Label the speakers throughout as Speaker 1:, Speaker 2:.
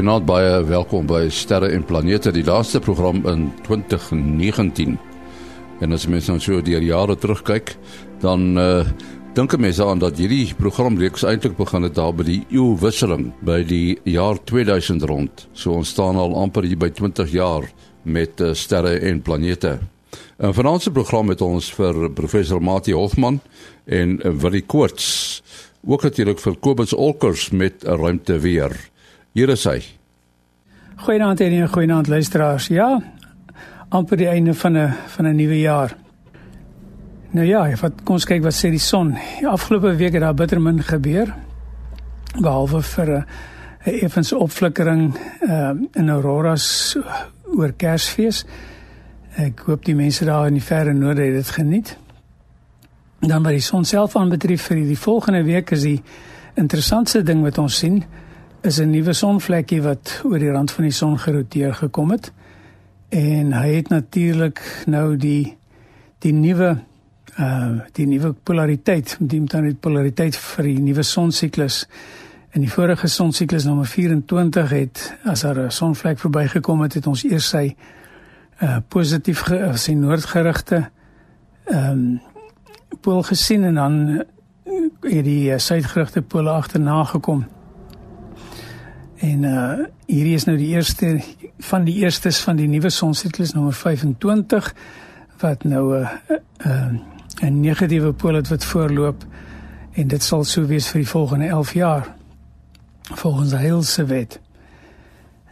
Speaker 1: Goeienaand baie welkom by Sterre en Planete, die laaste program in 2019. En as mens nou so deur jare terugkyk, dan uh dink mense aan dat hierdie programreeks eintlik begin het daar by die eeuwisseling by die jaar 2000 rond. So ons staan al amper hier by 20 jaar met uh, Sterre en Planete. En vanaand se program het ons vir professor Mati Hofman en uh, Willie Koorts ook natuurlik vir Kobus Olkers met 'n ruimte weer. Hier is hy.
Speaker 2: Goeienaand en goeienaand luisteraars. Ja, amper die einde van 'n van 'n nuwe jaar. Nou ja, wat kom ons kyk wat sê die son. Die afgelope week het daar bitter min gebeur. Behalwe vir 'n effense opflikkering uh, in auroras oor Kersfees. Ek hoop die mense daar in die verre noorde het dit geniet. Dan wat die son self aanbetref vir die volgende week is die interessantste ding wat ons sien is 'n nuwe sonvlekkie wat oor die rand van die son geroteer gekom het. En hy het natuurlik nou die die nuwe uh die nuwe polariteit, die dan die polariteit vir die nuwe sonsiklus. In die vorige sonsiklus nommer 24 het as daar 'n sonvlek verbygekom het, het ons eers sy uh positief ge, sy noordgerigte ehm um, pool gesien en dan het die uh, suidgerigte pole agterna gekom. En uh hierdie is nou die eerste van die eerstes van die nuwe sonsiklus nommer 25 wat nou 'n uh, 'n uh, 'n negatiewe pool het wat voorloop en dit sal so wees vir die volgende 11 jaar volgens die heelse wet.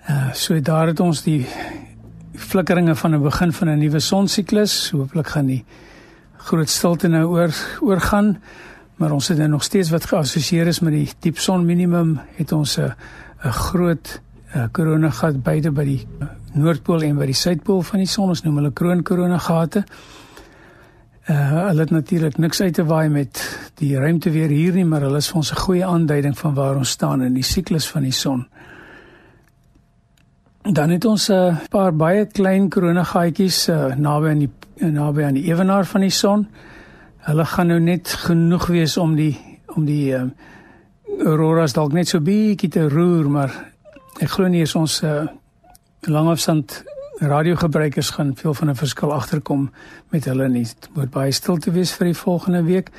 Speaker 2: Uh so daar het ons die flikkeringe van 'n begin van 'n nuwe sonsiklus. Hooplik gaan die groot stilte nou oor oorgaan, maar ons het nou nog steeds wat geassosieer is met die diep son minimum het ons 'n 'n groot koronagat beide by die noordpool en by die suidpool van die son. Ons noem hulle kroon koronagate. Uh hulle het natuurlik niks uit te waai met die ruimte weer hier nie, maar hulle is vir ons 'n goeie aanduiding van waar ons staan in die siklus van die son. Dan het ons 'n uh, paar baie klein koronagaatjies uh, naby aan die naby aan die ewenaar van die son. Hulle gaan nou net genoeg wees om die om die uh, auroras dalk net so bietjie te roer, maar ek glo nie ons uh, langafstand radiogebruikers gaan veel van 'n verskil agterkom met hulle nie. Dit moet baie stil te wees vir die volgende week.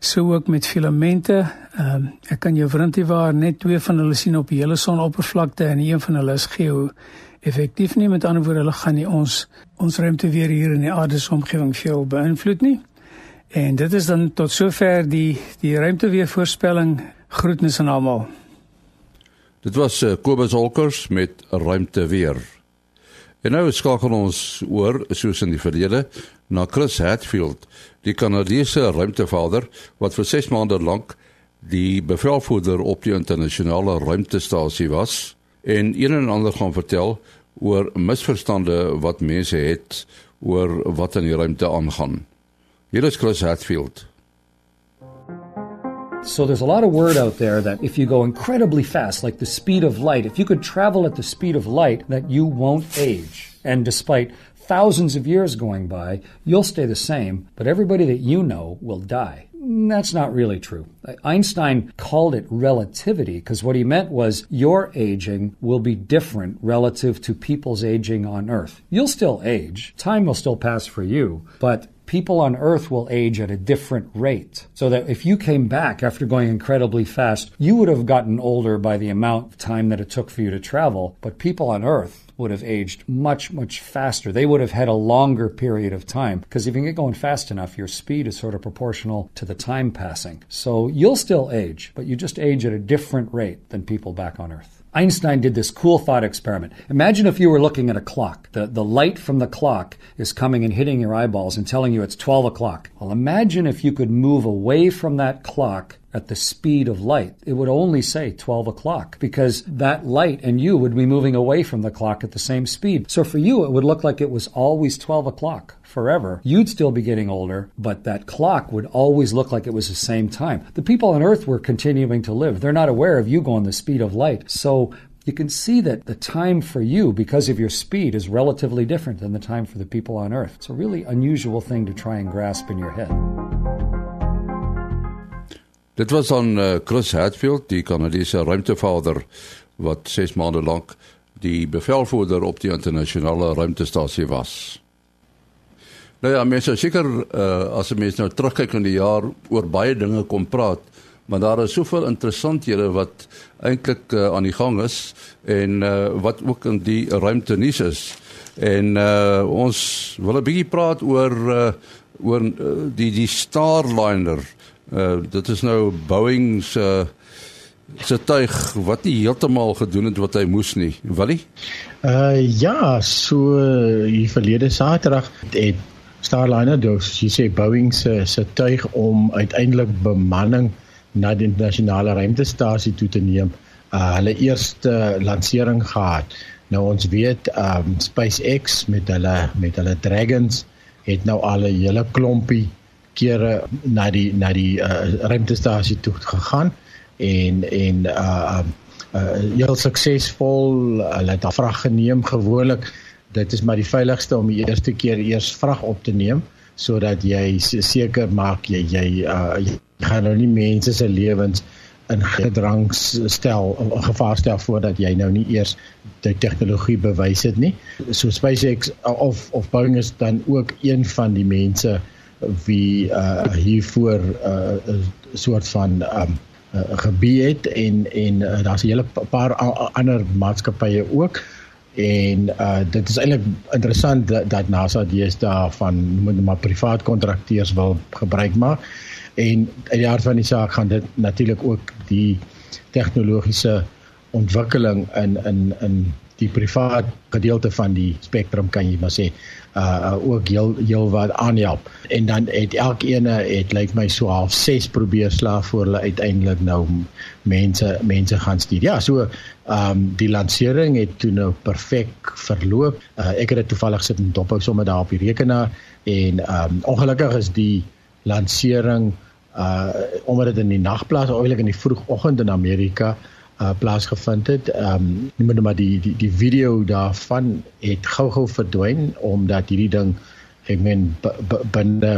Speaker 2: So ook met filamente. Ehm um, ek kan jou vriendie waar net twee van hulle sien op die hele sonoppervlakte en een van hulle is geo effektief nie met ander woorde hulle gaan nie ons ons ruimte weer hier in die aardesomgewing veel beïnvloed nie. En dit is dan tot sover die die ruimte weer voorspelling Groetnis aan almal.
Speaker 1: Dit was uh, Kobus Holkers met ruimte weer. En nou skakel ons oor soos in die verlede na Chris Hatfield, die Kanadese ruimtevader wat vir 6 maande lank die bevelvoerder op die internasionale ruimtestasie was en een en ander gaan vertel oor misverstande wat mense het oor wat in die ruimte aangaan. Hier is Chris Hatfield.
Speaker 3: So there's a lot of word out there that if you go incredibly fast, like the speed of light, if you could travel at the speed of light, that you won't age. And despite thousands of years going by, you'll stay the same, but everybody that you know will die. That's not really true. Einstein called it relativity because what he meant was your aging will be different relative to people's aging on Earth. You'll still age, time will still pass for you, but people on Earth will age at a different rate. So that if you came back after going incredibly fast, you would have gotten older by the amount of time that it took for you to travel. But people on Earth would have aged much, much faster. They would have had a longer period of time because if you get going fast enough, your speed is sort of proportional to the time passing. So you'll still age, but you just age at a different rate than people back on Earth. Einstein did this cool thought experiment. Imagine if you were looking at a clock. The, the light from the clock is coming and hitting your eyeballs and telling you it's 12 o'clock. Well, imagine if you could move away from that clock at the speed of light. It would only say 12 o'clock because that light and you would be moving away from the clock at the same speed. So for you, it would look like it was always 12 o'clock forever. You'd still be getting older, but that clock would always look like it was the same time. The people on Earth were continuing to live. They're not aware of you going the speed of light. So you can see that the time for you, because of your speed, is relatively different than the time for the people on Earth. It's a really unusual thing to try and grasp in your head.
Speaker 1: Dit was aan uh, Chris Hatfield, die Kanadese ruimtevader wat 6 maande lank die bevelvoerder op die internasionale ruimtestasie was. Nou ja, mense seker uh, as 'n mens nou terugkyk in die jaar oor baie dinge kom praat, maar daar is soveel interessanthede wat eintlik uh, aan die gang is en uh, wat ook in die ruimte nuus is. En uh, ons wil 'n bietjie praat oor uh, oor uh, die die Starliner. Uh, dit is nou Boeing se uh, se tuig wat nie heeltemal gedoen het wat hy moes nie. Walie?
Speaker 4: Uh ja, so hier verlede Saterdag het Starliner dus jy sê Boeing se se tuig om uiteindelik bemanning na die internasionale ruimtestasie toe te neem. Uh hulle eerste lansering gehad. Nou ons weet um SpaceX met hulle met hulle Dragons het nou al 'n hele klompie kere na die na die uh, ruimtestasie toe gegaan en en uh uh heel suksesvol. Hulle het afrag geneem gewoonlik. Dit is maar die veiligste om die eerste keer eers vrag op te neem sodat jy seker maak jy jy uh jy gaan nou nie mense se lewens in gedrang stel of gevaar stel voordat jy nou nie eers die tegnologie bewys het nie. So SpaceX of of Boeing is dan ook een van die mense wie uh hiervoor uh 'n soort van um uh, gebied en en uh, daar's 'n hele paar ander maatskappye ook en uh, dit is eintlik interessant dat, dat NASA dies daarvan moet maar privaat kontrakteurs wil gebruik maak. En uit die hart van die saak gaan dit natuurlik ook die tegnologiese ontwikkeling in in in die privaat gedeelte van die spektrum kan jy maar sê uh ook heel heel wat aanhelp en dan het elkeen het lyk my so half 6 probeer slaag voor hulle uiteindelik nou mense mense gaan stuur. Ja, so ehm um, die lansering het toe nou perfek verloop. Uh, ek het dit toevallig sit en dophou sommer daar op die rekenaar en ehm um, ongelukkig is die lansering uh omdat dit in die nag plaas, eintlik in die vroegoggend in Amerika uh plaasgevind het. Ehm um, noem dit maar die die die video daarvan het gou-gou verdwyn omdat hierdie ding ek meen binne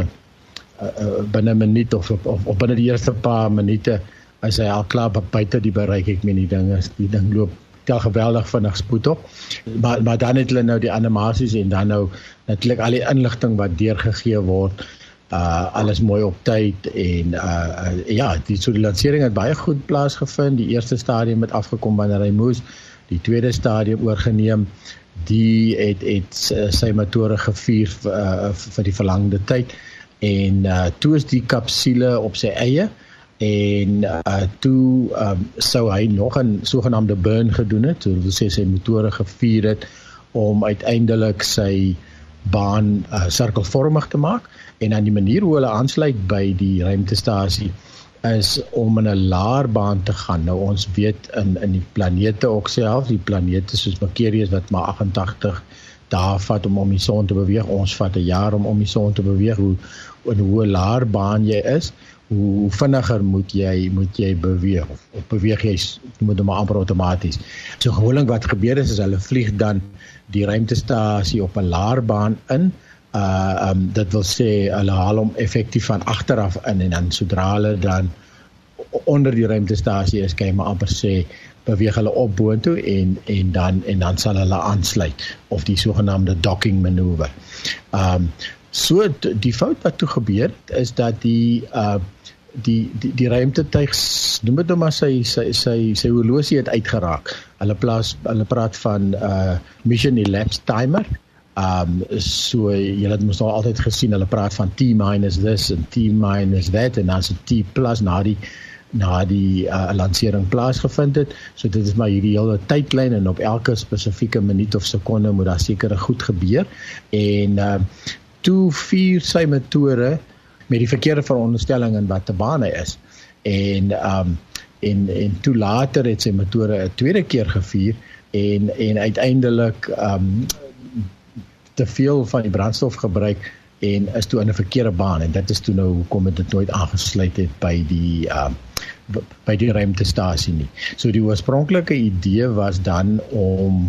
Speaker 4: uh, binne 'n minuut of of, of binne die eerste paar minute as hy al klaar buite die bereik ek meen die ding is die ding loop tel geweldig vinnig spoed op. Maar maar dan het hulle nou die animasies en dan nou natuurlik al die inligting wat deurgegee word uh alles mooi op tyd en uh, uh ja, die so die lansering het baie goed plaasgevind. Die eerste stadium het afgekom wanneer hy moes. Die tweede stadium oorgeneem. Die het het sy motore gevuur vir, uh, vir die verlangde tyd en uh toe is die kapsule op sy eie en uh toe um sou hy nog 'n sogenaamde burn gedoen het. So wil sê sy motore gevuur het om uiteindelik sy baan uh, sirkelvormig te maak en dan die manier hoe hulle aansluit by die ruimtestasie is om in 'n laer baan te gaan. Nou ons weet in in die planete ook self, die planete soos Mercurius wat maar 88 dae vat om om die son te beweeg. Ons vat 'n jaar om om die son te beweeg. Hoe in hoe laer baan jy is, hoe vinniger moet jy moet jy beweeg of, of beweeg jy moet hom amper outomaties. So gewoonlik wat gebeur is is hulle vlieg dan die ruimtestasie op 'n laer baan in uh um dit wil sê hulle haal hom effektief van agteraf in en dan sodra hulle dan onder die ruimtestasie is kan jy maar amper sê beweeg hulle op boontoe en en dan en dan sal hulle aansluit of die sogenaamde docking manoeuvre. Um so die fout wat toe gebeur is dat die uh die die die ruimtetuig noem dit nou maar sy sy sy sy horlosie het uitgeraak. Hulle plaas hulle praat van uh mission elapsed timer Um so julle het mos al altyd gesien hulle praat van T minus this en T minus that en dan se T plus na die na die uh, lansering plaasgevind het. So dit is maar hierdie hele tydlyn en op elke spesifieke minuut of sekonde moet daar sekere goed gebeur. En uh toe vier sy motore met die verkeerde veronderstelling in wat te bane is. En um en en toe later het sy motore 'n tweede keer gevier en en uiteindelik um te veel van die brandstof gebruik en is toe in 'n verkeerde baan en dit is toe nou hoekom dit nooit aangesluit het by die uh by die ruimtestasie nie. So die oorspronklike idee was dan om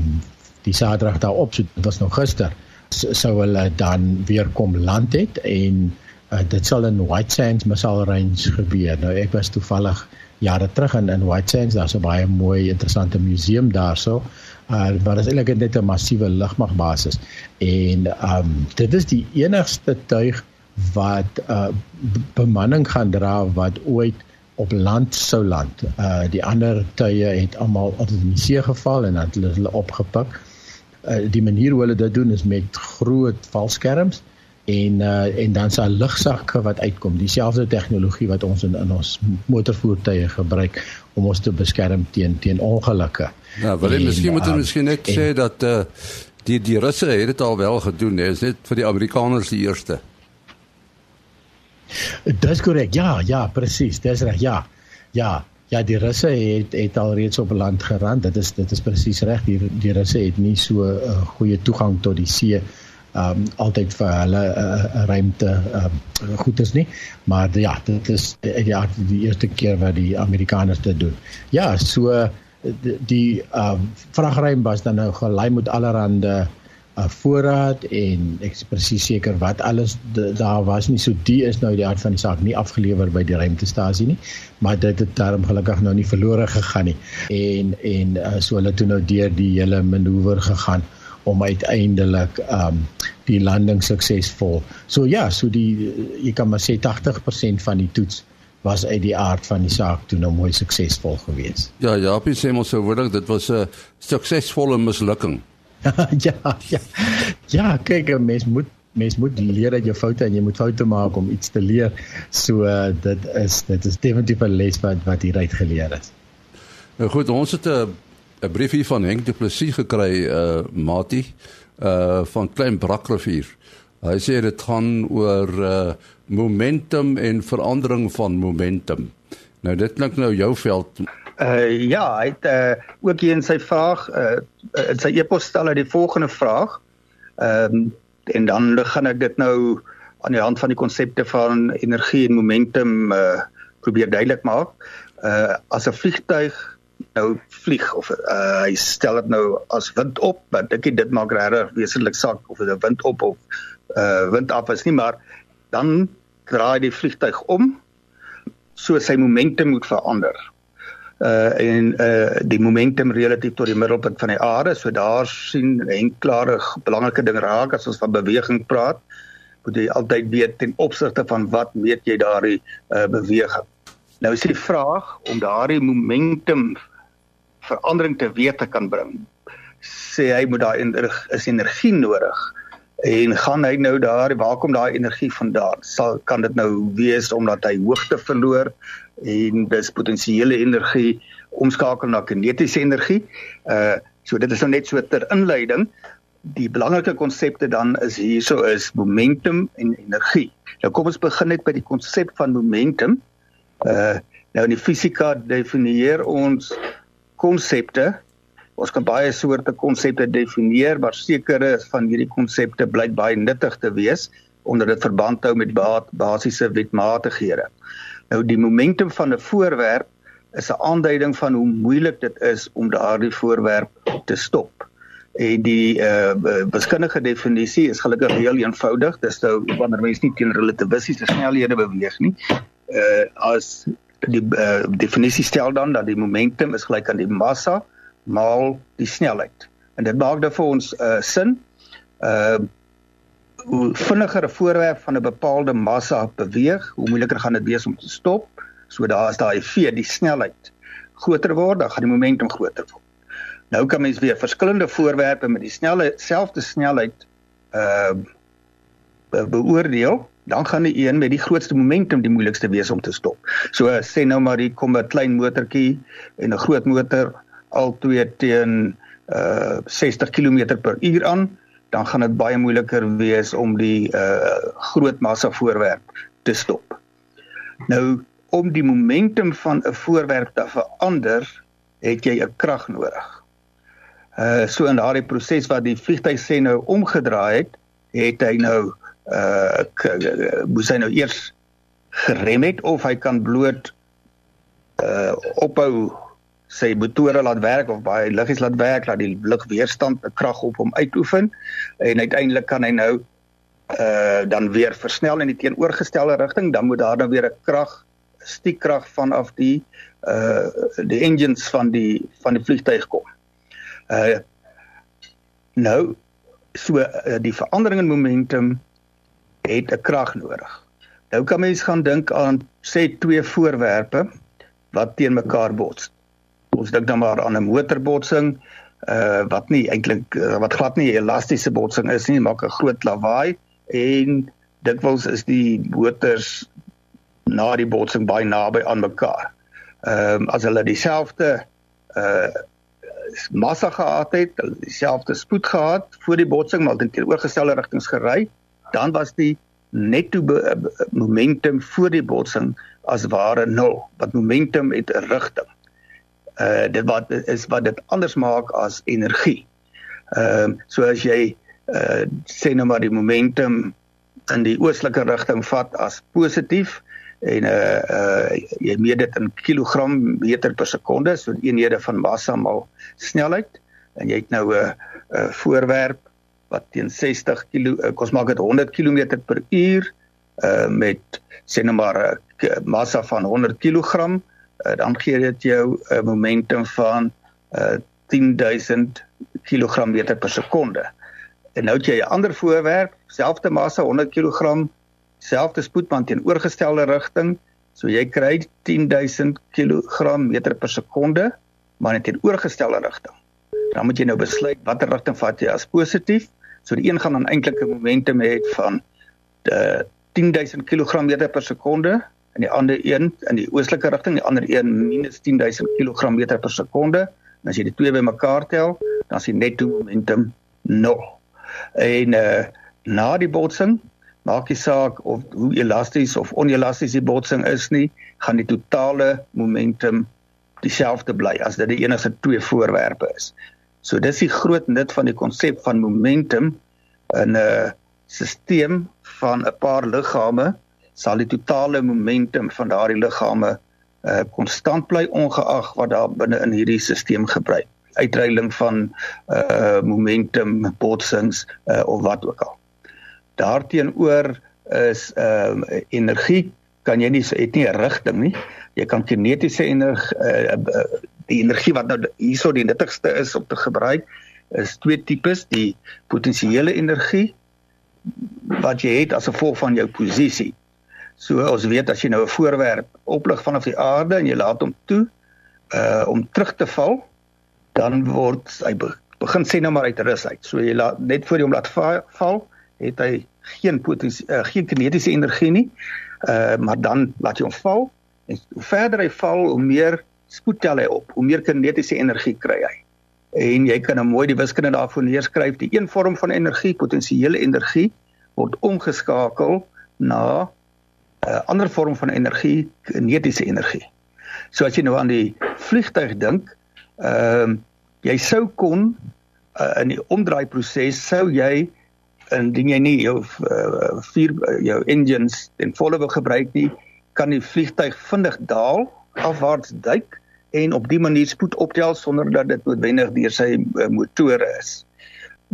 Speaker 4: die Saterdag daarop, so dit was nog gister, sou hulle dan weer kom land het en uh, dit sal in White Sands Missile Range gebeur. Nou ek was toevallig jare terug in in White Sands daar's 'n baie mooi interessante museum daarso uh wat is eintlik net 'n massiewe lugmagbasis en um dit is die enigste tuig wat uh bemanning gaan dra wat ooit op land sou land. Uh die ander tye het almal altyd in die see geval en dan het hulle hulle opgepik. Uh die manier hoe hulle dit doen is met groot valskerms en uh en dan se lugsakke wat uitkom. Dieselfde tegnologie wat ons in in ons motorvoertuie gebruik om ons te beskerm teen teen ongelukke.
Speaker 1: Ja, wel en, miskien moet ons miskien net en, sê dat uh die die Russe het dit al wel gedoen. Dit is net vir die Amerikaners die eerste.
Speaker 4: Dis korrek. Ja, ja, presies. Dis reg. Ja. Ja. Ja, die Russe het het al reeds op land gerand. Dit is dit is presies reg. Die die Russe het nie so 'n uh, goeie toegang tot die see um altyd vir hulle 'n uh, uh, ruimte um goed is nie maar ja dit is ja die eerste keer wat die Amerikaners dit doen ja so die, die um vragruim was dan nou gelei met allerhande 'n voorraad en ek is presies seker wat alles daar was nie so die is nou die aard van die saak nie afgelewer by die ruimtestasie nie maar dit het daarom gelukkig nou nie verlore gegaan nie en en uh, so hulle toe nou deur die hele manoeuvre gegaan om uiteindelik um die landing suksesvol. So ja, so die jy kan maar sê 80% van die toets was uit die aard van die saak toe nou mooi suksesvol geweest.
Speaker 1: Ja, Japie sê mos so woordig dit was 'n suksesvolle mislukking.
Speaker 4: ja, ja. Ja, kyk, mens moet mens moet leer uit jou foute en jy moet foute maak om iets te leer. So uh, dit is dit is definitief 'n les wat wat hier uit geleer is.
Speaker 1: Nou goed, ons het 'n 'n briefie van Henk Du Plessis gekry uh Mati uh van Klein Brakrivier. Hy sê dit gaan oor uh momentum en verandering van momentum. Nou dit klink nou jou veld.
Speaker 5: Uh ja, hy het uh ook hier in sy vraag uh in sy e-pos stel hy die volgende vraag. Ehm um, en dan gaan ek dit nou aan die hand van die konsepte van energie en momentum uh probeer duidelik maak. Uh as 'n vliegtyg nou vlieg of uh hy stel dit nou as wind op, want ek dit maak regtig wesentlik saak of dit wind op of uh wind af is nie, maar dan draai die vliegtyg om so sy momentum moet verander uh en uh die momentum relatief tot die middelpunt van die aarde. So daar sien 'n klare belangrike ding raak as ons van beweging praat. Moet jy altyd weet ten opsigte van wat meet jy daardie uh beweging. Nou is die vraag om daardie momentum verandering te weet te kan bring. Sê hy moet daai is energie nodig en gaan hy nou daar waar kom daai energie vandaan? Sal kan dit nou wees omdat hy hoogte verloor en dis potensiële energie omskakel na kinetiese energie. Uh so dit is nou net so ter inleiding. Die belangrike konsepte dan is hierso is momentum en energie. Nou kom ons begin net by die konsep van momentum. Uh nou in die fisika definieer ons konsepte. Ons kan baie soorte konsepte definieer, maar sekere van hierdie konsepte blyk baie nuttig te wees omdat dit verband hou met basiese wetmatighede. Nou die momentum van 'n voorwerp is 'n aanduiding van hoe moeilik dit is om daardie voorwerp te stop. En die uh wiskundige definisie is gelukkig heel eenvoudig. Dis nou wanneer mens nie teen relativistiese snelhede beweeg nie. Uh as die uh, definisie stel dan dat die momentum is gelyk aan die massa maal die snelheid. En dit maak dan vir ons uh sin. Uh hoe vinniger 'n voorwerp van 'n bepaalde massa beweeg, hoe moeiliker gaan dit wees om te stop. So daar is daai v die snelheid groter word, dan gaan die momentum groter word. Nou kan mens weer verskillende voorwerpe met die snelheid uh beoordeel, dan gaan die een met die grootste momentum die moeilikste wees om te stop. So sê nou maar hier kom 'n klein motortjie en 'n groot motor al twee teen uh 60 km/h aan dan gaan dit baie moeiliker wees om die uh groot massa voorwerp te stop. Nou om die momentum van 'n voorwerp te verander, het jy 'n krag nodig. Uh so in daardie proses wat die vliegtuig sê nou omgedraai het, het hy nou uh moes hy nou eers gerem het of hy kan bloot uh ophou sy motore laat werk of baie liggies laat werk dat die lugweerstand 'n krag op hom uitoefen en uiteindelik kan hy nou uh dan weer versnel in die teenoorgestelde rigting dan moet daar dan weer 'n krag stiekkrag vanaf die uh die engines van die van die vliegtuig kom. Uh nou so uh, die verandering in momentum het 'n krag nodig. Nou kan mens gaan dink aan sê twee voorwerpe wat teen mekaar bots. Ons dink dan maar aan 'n motorbotsing uh wat nie eintlik uh, wat glad nie 'n elastiese botsing is nie, maak 'n groot lawaai en dikwels is die motors na die botsing baie naby aan mekaar. Ehm um, as hulle dieselfde uh massa gehad het, dieselfde spoed gehad voor die botsing maar in teenoorgestelde rigtings gery, dan was die netto momentum voor die botsing as ware nul. Wat momentum het 'n rigting. Uh dit wat is wat dit anders maak as energie. Ehm uh, so as jy uh sê nou maar die momentum in die oostelike rigting vat as positief en uh uh jy meet dit in kilogram meter per sekonde so eenhede van massa maal snelheid en jy het nou 'n 'n voorwerp wat teen 60 kilo uh, kos maak dit 100 km per uur uh met sê nou maar 'n uh, massa van 100 kg uh, dan gee dit jou 'n momentum van uh 10000 kg meter per sekonde en nou het jy 'n ander voorwerp selfde massa 100 kg selfde spoedband teen oorgestelde rigting. So jy kry 10000 kg meter per sekonde, maar net teen oorgestelde rigting. Dan moet jy nou besluit watter rigting vat jy as positief. So die een gaan dan eintlik 'n momentum hê van die 10000 kg meter per sekonde en die ander een in die oostelike rigting, die ander een minus 10000 kg meter per sekonde. En as jy die twee bymekaar tel, dan is die netto momentum 0. En uh na die botsing maak nie saak of hoe elasties of onelasties die botsing is nie, gaan die totale momentum dieselfde bly as dit die enigste twee voorwerpe is. So dis die groot nut van die konsep van momentum in 'n stelsel van 'n paar liggame sal die totale momentum van daardie liggame uh konstant bly ongeag wat daar binne in hierdie stelsel gebruik uitreiling van uh momentum botsings uh of wat ook al daarteenoor is ehm uh, energie kan jy nie het nie 'n rigting nie. Jy kan kinetiese energie uh, die energie wat nou hierso die nuttigste is om te gebruik is twee tipes, die potensiële energie wat jy het as gevolg van jou posisie. So ons weet as jy nou 'n voorwerp oplig vanaf die aarde en jy laat hom toe uh om terug te val, dan word hy begin sê nou maar uit rus uit. So jy laat net voor jy hom laat val, het hy geen potensie uh, geen kinetiese energie nie. Uh maar dan laat jy hom val en hoe verder hy val, hoe meer spoed tel hy op, hoe meer kinetiese energie kry hy. En jy kan nou mooi die wiskunde daarvoor neerskryf. Die een vorm van energie, potensiële energie, word omgeskakel na uh, ander vorm van energie, kinetiese energie. So as jy nou aan die vliegtuig dink, ehm uh, jy sou kon uh, in die omdraaiproses sou jy indien jy nie jou uh, vier jou engines ten volle wil gebruik nie, kan die vliegtyg vinnig daal, afwaarts duik en op die manier spoed optel sonder dat dit noodwendig deur sy uh, motore is.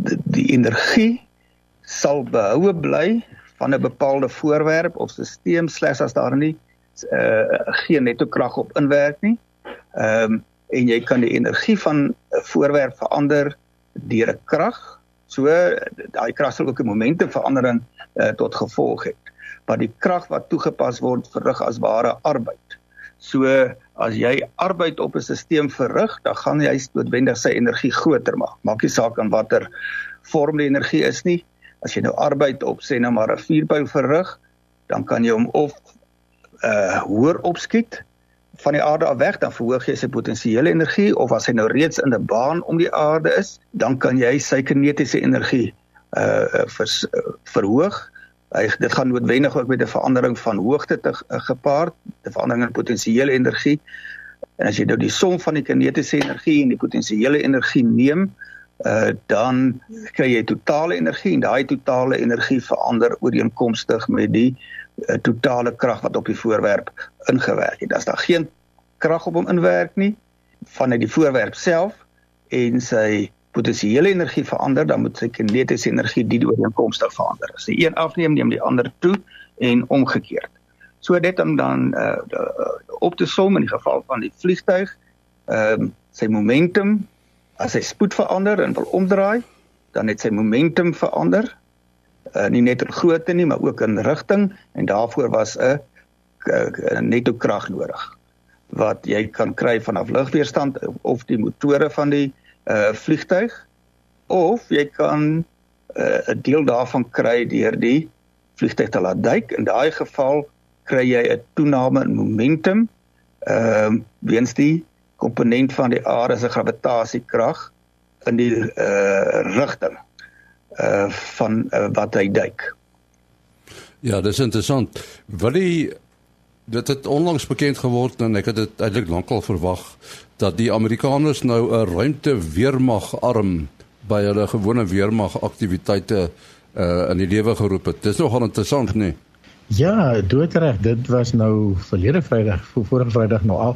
Speaker 5: Die, die energie sal behoue bly van 'n bepaalde voorwerp of stelsel slegs as daar nie uh, geen netto krag op inwerk nie. Ehm um, en jy kan die energie van 'n voorwerp verander deur 'n krag So daai krag sal ook 'n momentumverandering uh, tot gevolg hê. Maar die krag wat toegepas word verrig as ware arbeid. So as jy arbeid op 'n stelsel verrig, dan gaan jy noodwendig sy energie groter maak. Maak nie saak aan watter vorm die energie is nie. As jy nou arbeid op sê nou maar 'n vuurpyl verrig, dan kan jy hom of uh hoër opskiet van die aarde af weg dan verhoog jy sy potensiële energie of as hy nou reeds in 'n baan om die aarde is, dan kan jy sy kinetiese energie uh vers, uh, verhoog. Hy dit gaan noodwendig ook met 'n verandering van hoogte te uh, gepaard, 'n verandering in potensiële energie. En as jy nou die som van die kinetiese energie en die potensiële energie neem, uh dan kry jy totale energie en daai totale energie verander ooreenkomstig met die uh totale krag wat op die voorwerp ingewerk het. As daar geen krag op hom inwerk nie vanuit die voorwerp self en sy potensiële energie verander, dan moet sy kinetiese energie die ooreenkomstig verander. As die een afneem, neem die ander toe en omgekeerd. So dit om dan uh, op te som in die geval van die vliegtuig, ehm um, sy momentum as hy spoed verander en wil omdraai, dan het sy momentum verander. Uh, nie net in grootte nie, maar ook in rigting en daarvoor was 'n netto krag nodig wat jy kan kry vanaf lugweerstand of die motore van die uh vliegtuig of jy kan uh, 'n deel daarvan kry deur die vliegtuig te laat duik. In daai geval kry jy 'n toename in momentum ehm uh, weens die komponent van die aarde se gravitasiekrag in die uh rigting uh van uh, wat hy duik.
Speaker 1: Ja, dis interessant. Wat die dit het onlangs bekend geword en ek het dit eintlik lankal verwag dat die Amerikaners nou 'n ruimte weermag arm by hulle gewone weermag aktiwiteite uh in die lewe geroep het. Dis nogal interessant, nee.
Speaker 4: Ja, doodreg, dit was nou verlede Vrydag, vorige Vrydag nou al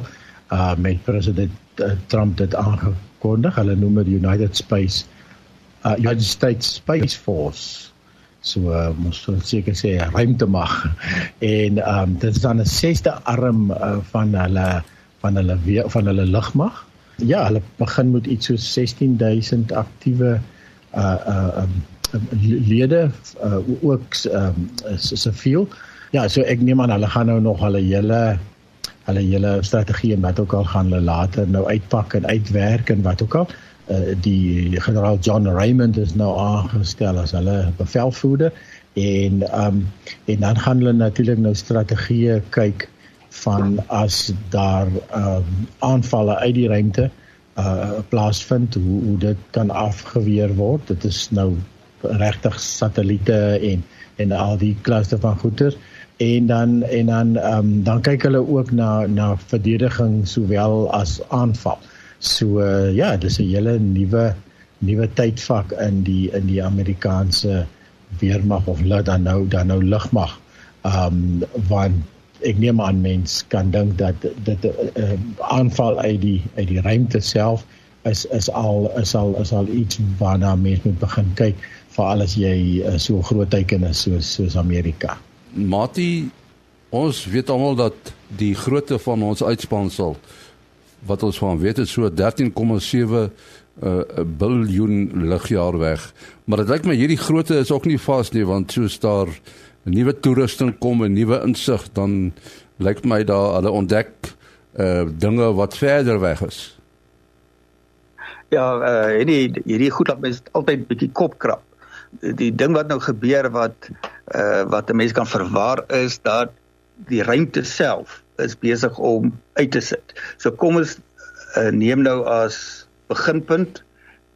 Speaker 4: uh met president uh, Trump dit aangekondig. Hulle noem dit United Space uh United States Space Force so uh, mos seker sê ruimte mag en ehm um, dit is dan 'n sesde arm uh, van hulle van hulle van hulle lugmag. Ja, hulle begin met iets so 16000 aktiewe uh uh um, lede uh, ook ehm um, siviel. Ja, so ek neem aan hulle gaan nou nog hulle hele hulle hele strategie en wat ook al gaan hulle later nou uitpak en uitwerk en wat ook al. Uh, die generaal John Raymond is nou aangestel as hulle bevelvoerder en um en dan gaan hulle natuurlik nou strategieë kyk van as daar um aanvalle uit die ruimte uh plaasvind hoe hoe dit kan afgeweer word dit is nou regtig satelliete en en al die klasse van goeder en dan en dan um dan kyk hulle ook na na verdediging sowel as aanval So uh, ja, dis 'n hele nuwe nuwe tydvak in die in die Amerikaanse weermag of laat dan nou dan nou lugmag. Um want ek neem aan mens kan dink dat dit 'n uh, uh, aanval uit die uit die ruimte self is is al is al is al iets waarna mens moet begin kyk vir alles jy uh, so groot teiken is soos soos Amerika.
Speaker 1: Mati ons weet almal dat die grootte van ons uitspansel wat ons van weet is so 13,7 uh biljoen ligjaar weg. Maar dit lyk my hierdie grootte is ook nie vas nie want soos daar 'n nuwe toerusting kom en nuwe insig dan lyk my daar hulle ontdek uh dinge wat verder weg is.
Speaker 5: Ja, uh hierdie hierdie goed dat mens altyd bietjie kop krap. Die ding wat nou gebeur wat uh wat 'n mens kan verwar is dat die ruimte self is besig om uit te sit. So kom ons uh, neem nou as beginpunt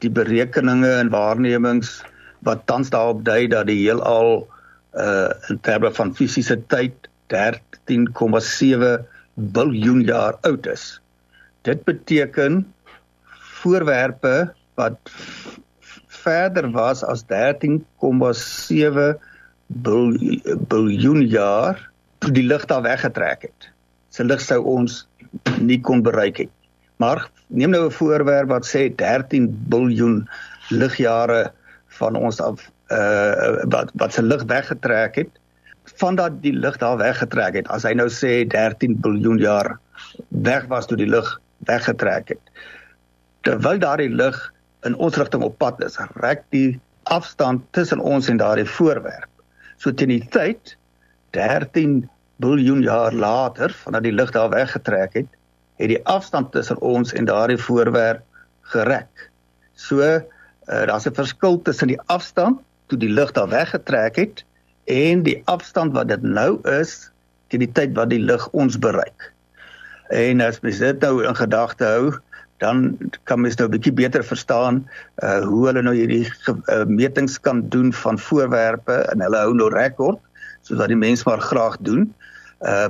Speaker 5: die berekeninge en waarnemings wat tans daarop dui dat die heelal uh in terme van fisiese tyd 13,7 biljoen jaar oud is. Dit beteken voorwerpe wat verder was as 13,7 biljoen jaar toe die lig daar weggetrek het se lig sou ons nie kon bereik het. Maar neem nou 'n voorwerp wat sê 13 biljoen ligjare van ons af uh wat wat se lig weggetrek het vandat die lig daar weggetrek het. As hy nou sê 13 biljoen jaar weg was toe die lig weggetrek het. Terwyl daardie lig in ons rigting op pad is, rek die afstand tussen ons en daardie voorwerp. So teen die tyd 13 biljoen jaar later, vandat die lig daar weggetrek het, het die afstand tussen ons en daardie voorwerp gerek. So, uh, daar's 'n verskil tussen die afstand toe die lig daar weggetrek het en die afstand wat dit nou is teen die tyd wat die lig ons bereik. En as mens dit nou in gedagte hou, dan kan mens nou 'n bietjie beter verstaan uh hoe hulle nou hierdie uh, metings kan doen van voorwerpe en hulle hou nou rekord soos wat die mens maar graag doen. Uh,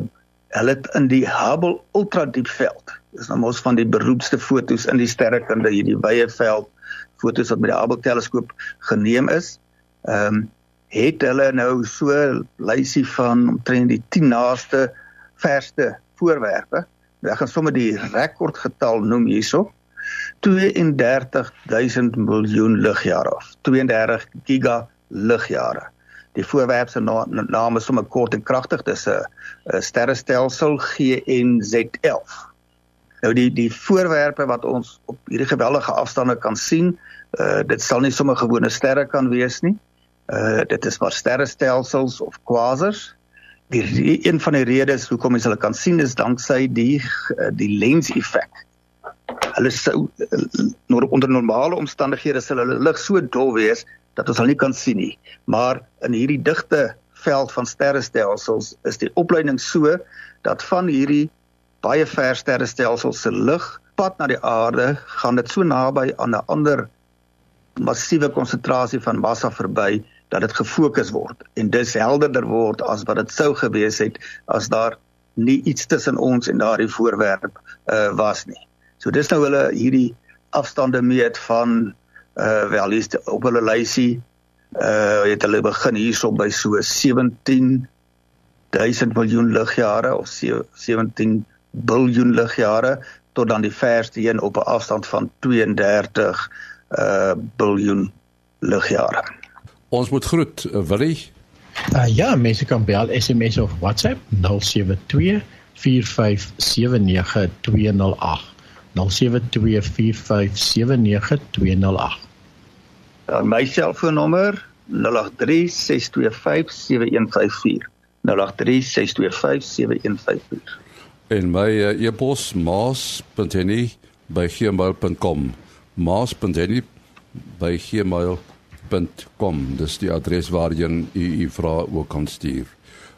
Speaker 5: hulle het in die Hubble ultradiepveld. Dis nou mos van die beroemdste fotos in die sterrekunde hierdie wye veld fotos wat met die Hubble teleskoop geneem is. Ehm um, het hulle nou so lysie van omtrent die 10 naaste verste voorwerpe. Ek gaan sommer die rekordgetal noem hierso. 32000 miljoen ligjare af. 32 giga ligjare. Die voorwerp se na naam is sommer kort en kragtig. Dis 'n sterrestelsel GNZ11. Nou die die voorwerpe wat ons op hierdie geweldige afstande kan sien, uh dit sal nie sommer gewone sterre kan wees nie. Uh dit is maar sterrestelsels of quasars. Die een van die redes hoekom jy hulle kan sien is danksy die die lens-effek hulle sou uh, onder normale omstandighede sal hulle lig so dol wees dat ons hulle nie kan sien nie. Maar in hierdie digte veld van sterrestelsels is die opleiding so dat van hierdie baie ver sterrestelsels se lig pad na die aarde gaan dit so naby aan 'n ander massiewe konsentrasie van massa verby dat dit gefokus word en dis helderder word as wat dit sou gewees het as daar nie iets tussen ons en daardie voorwerp uh, was nie. So dis nou hulle hierdie afstande meet van uh wel hier's op hulle lysie uh het hulle begin hierso by so 17 1000 miljoen ligjare of 17 biljoen ligjare tot dan die verste een op 'n afstand van 32 uh biljoen ligjare.
Speaker 1: Ons moet groet, uh, Willie.
Speaker 4: Uh, ja, mense kan bel SMS of WhatsApp 072 4579208. 0724579208.
Speaker 5: Dan my selfoonnommer 0836257154. 0836257154.
Speaker 1: En my uh, e-pos maas.henny@gmail.com. maas.henny@gmail.com. Dis die adres waarheen u u vrae ook kan stuur.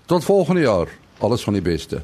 Speaker 1: Tot volgende jaar. Alles van die beste.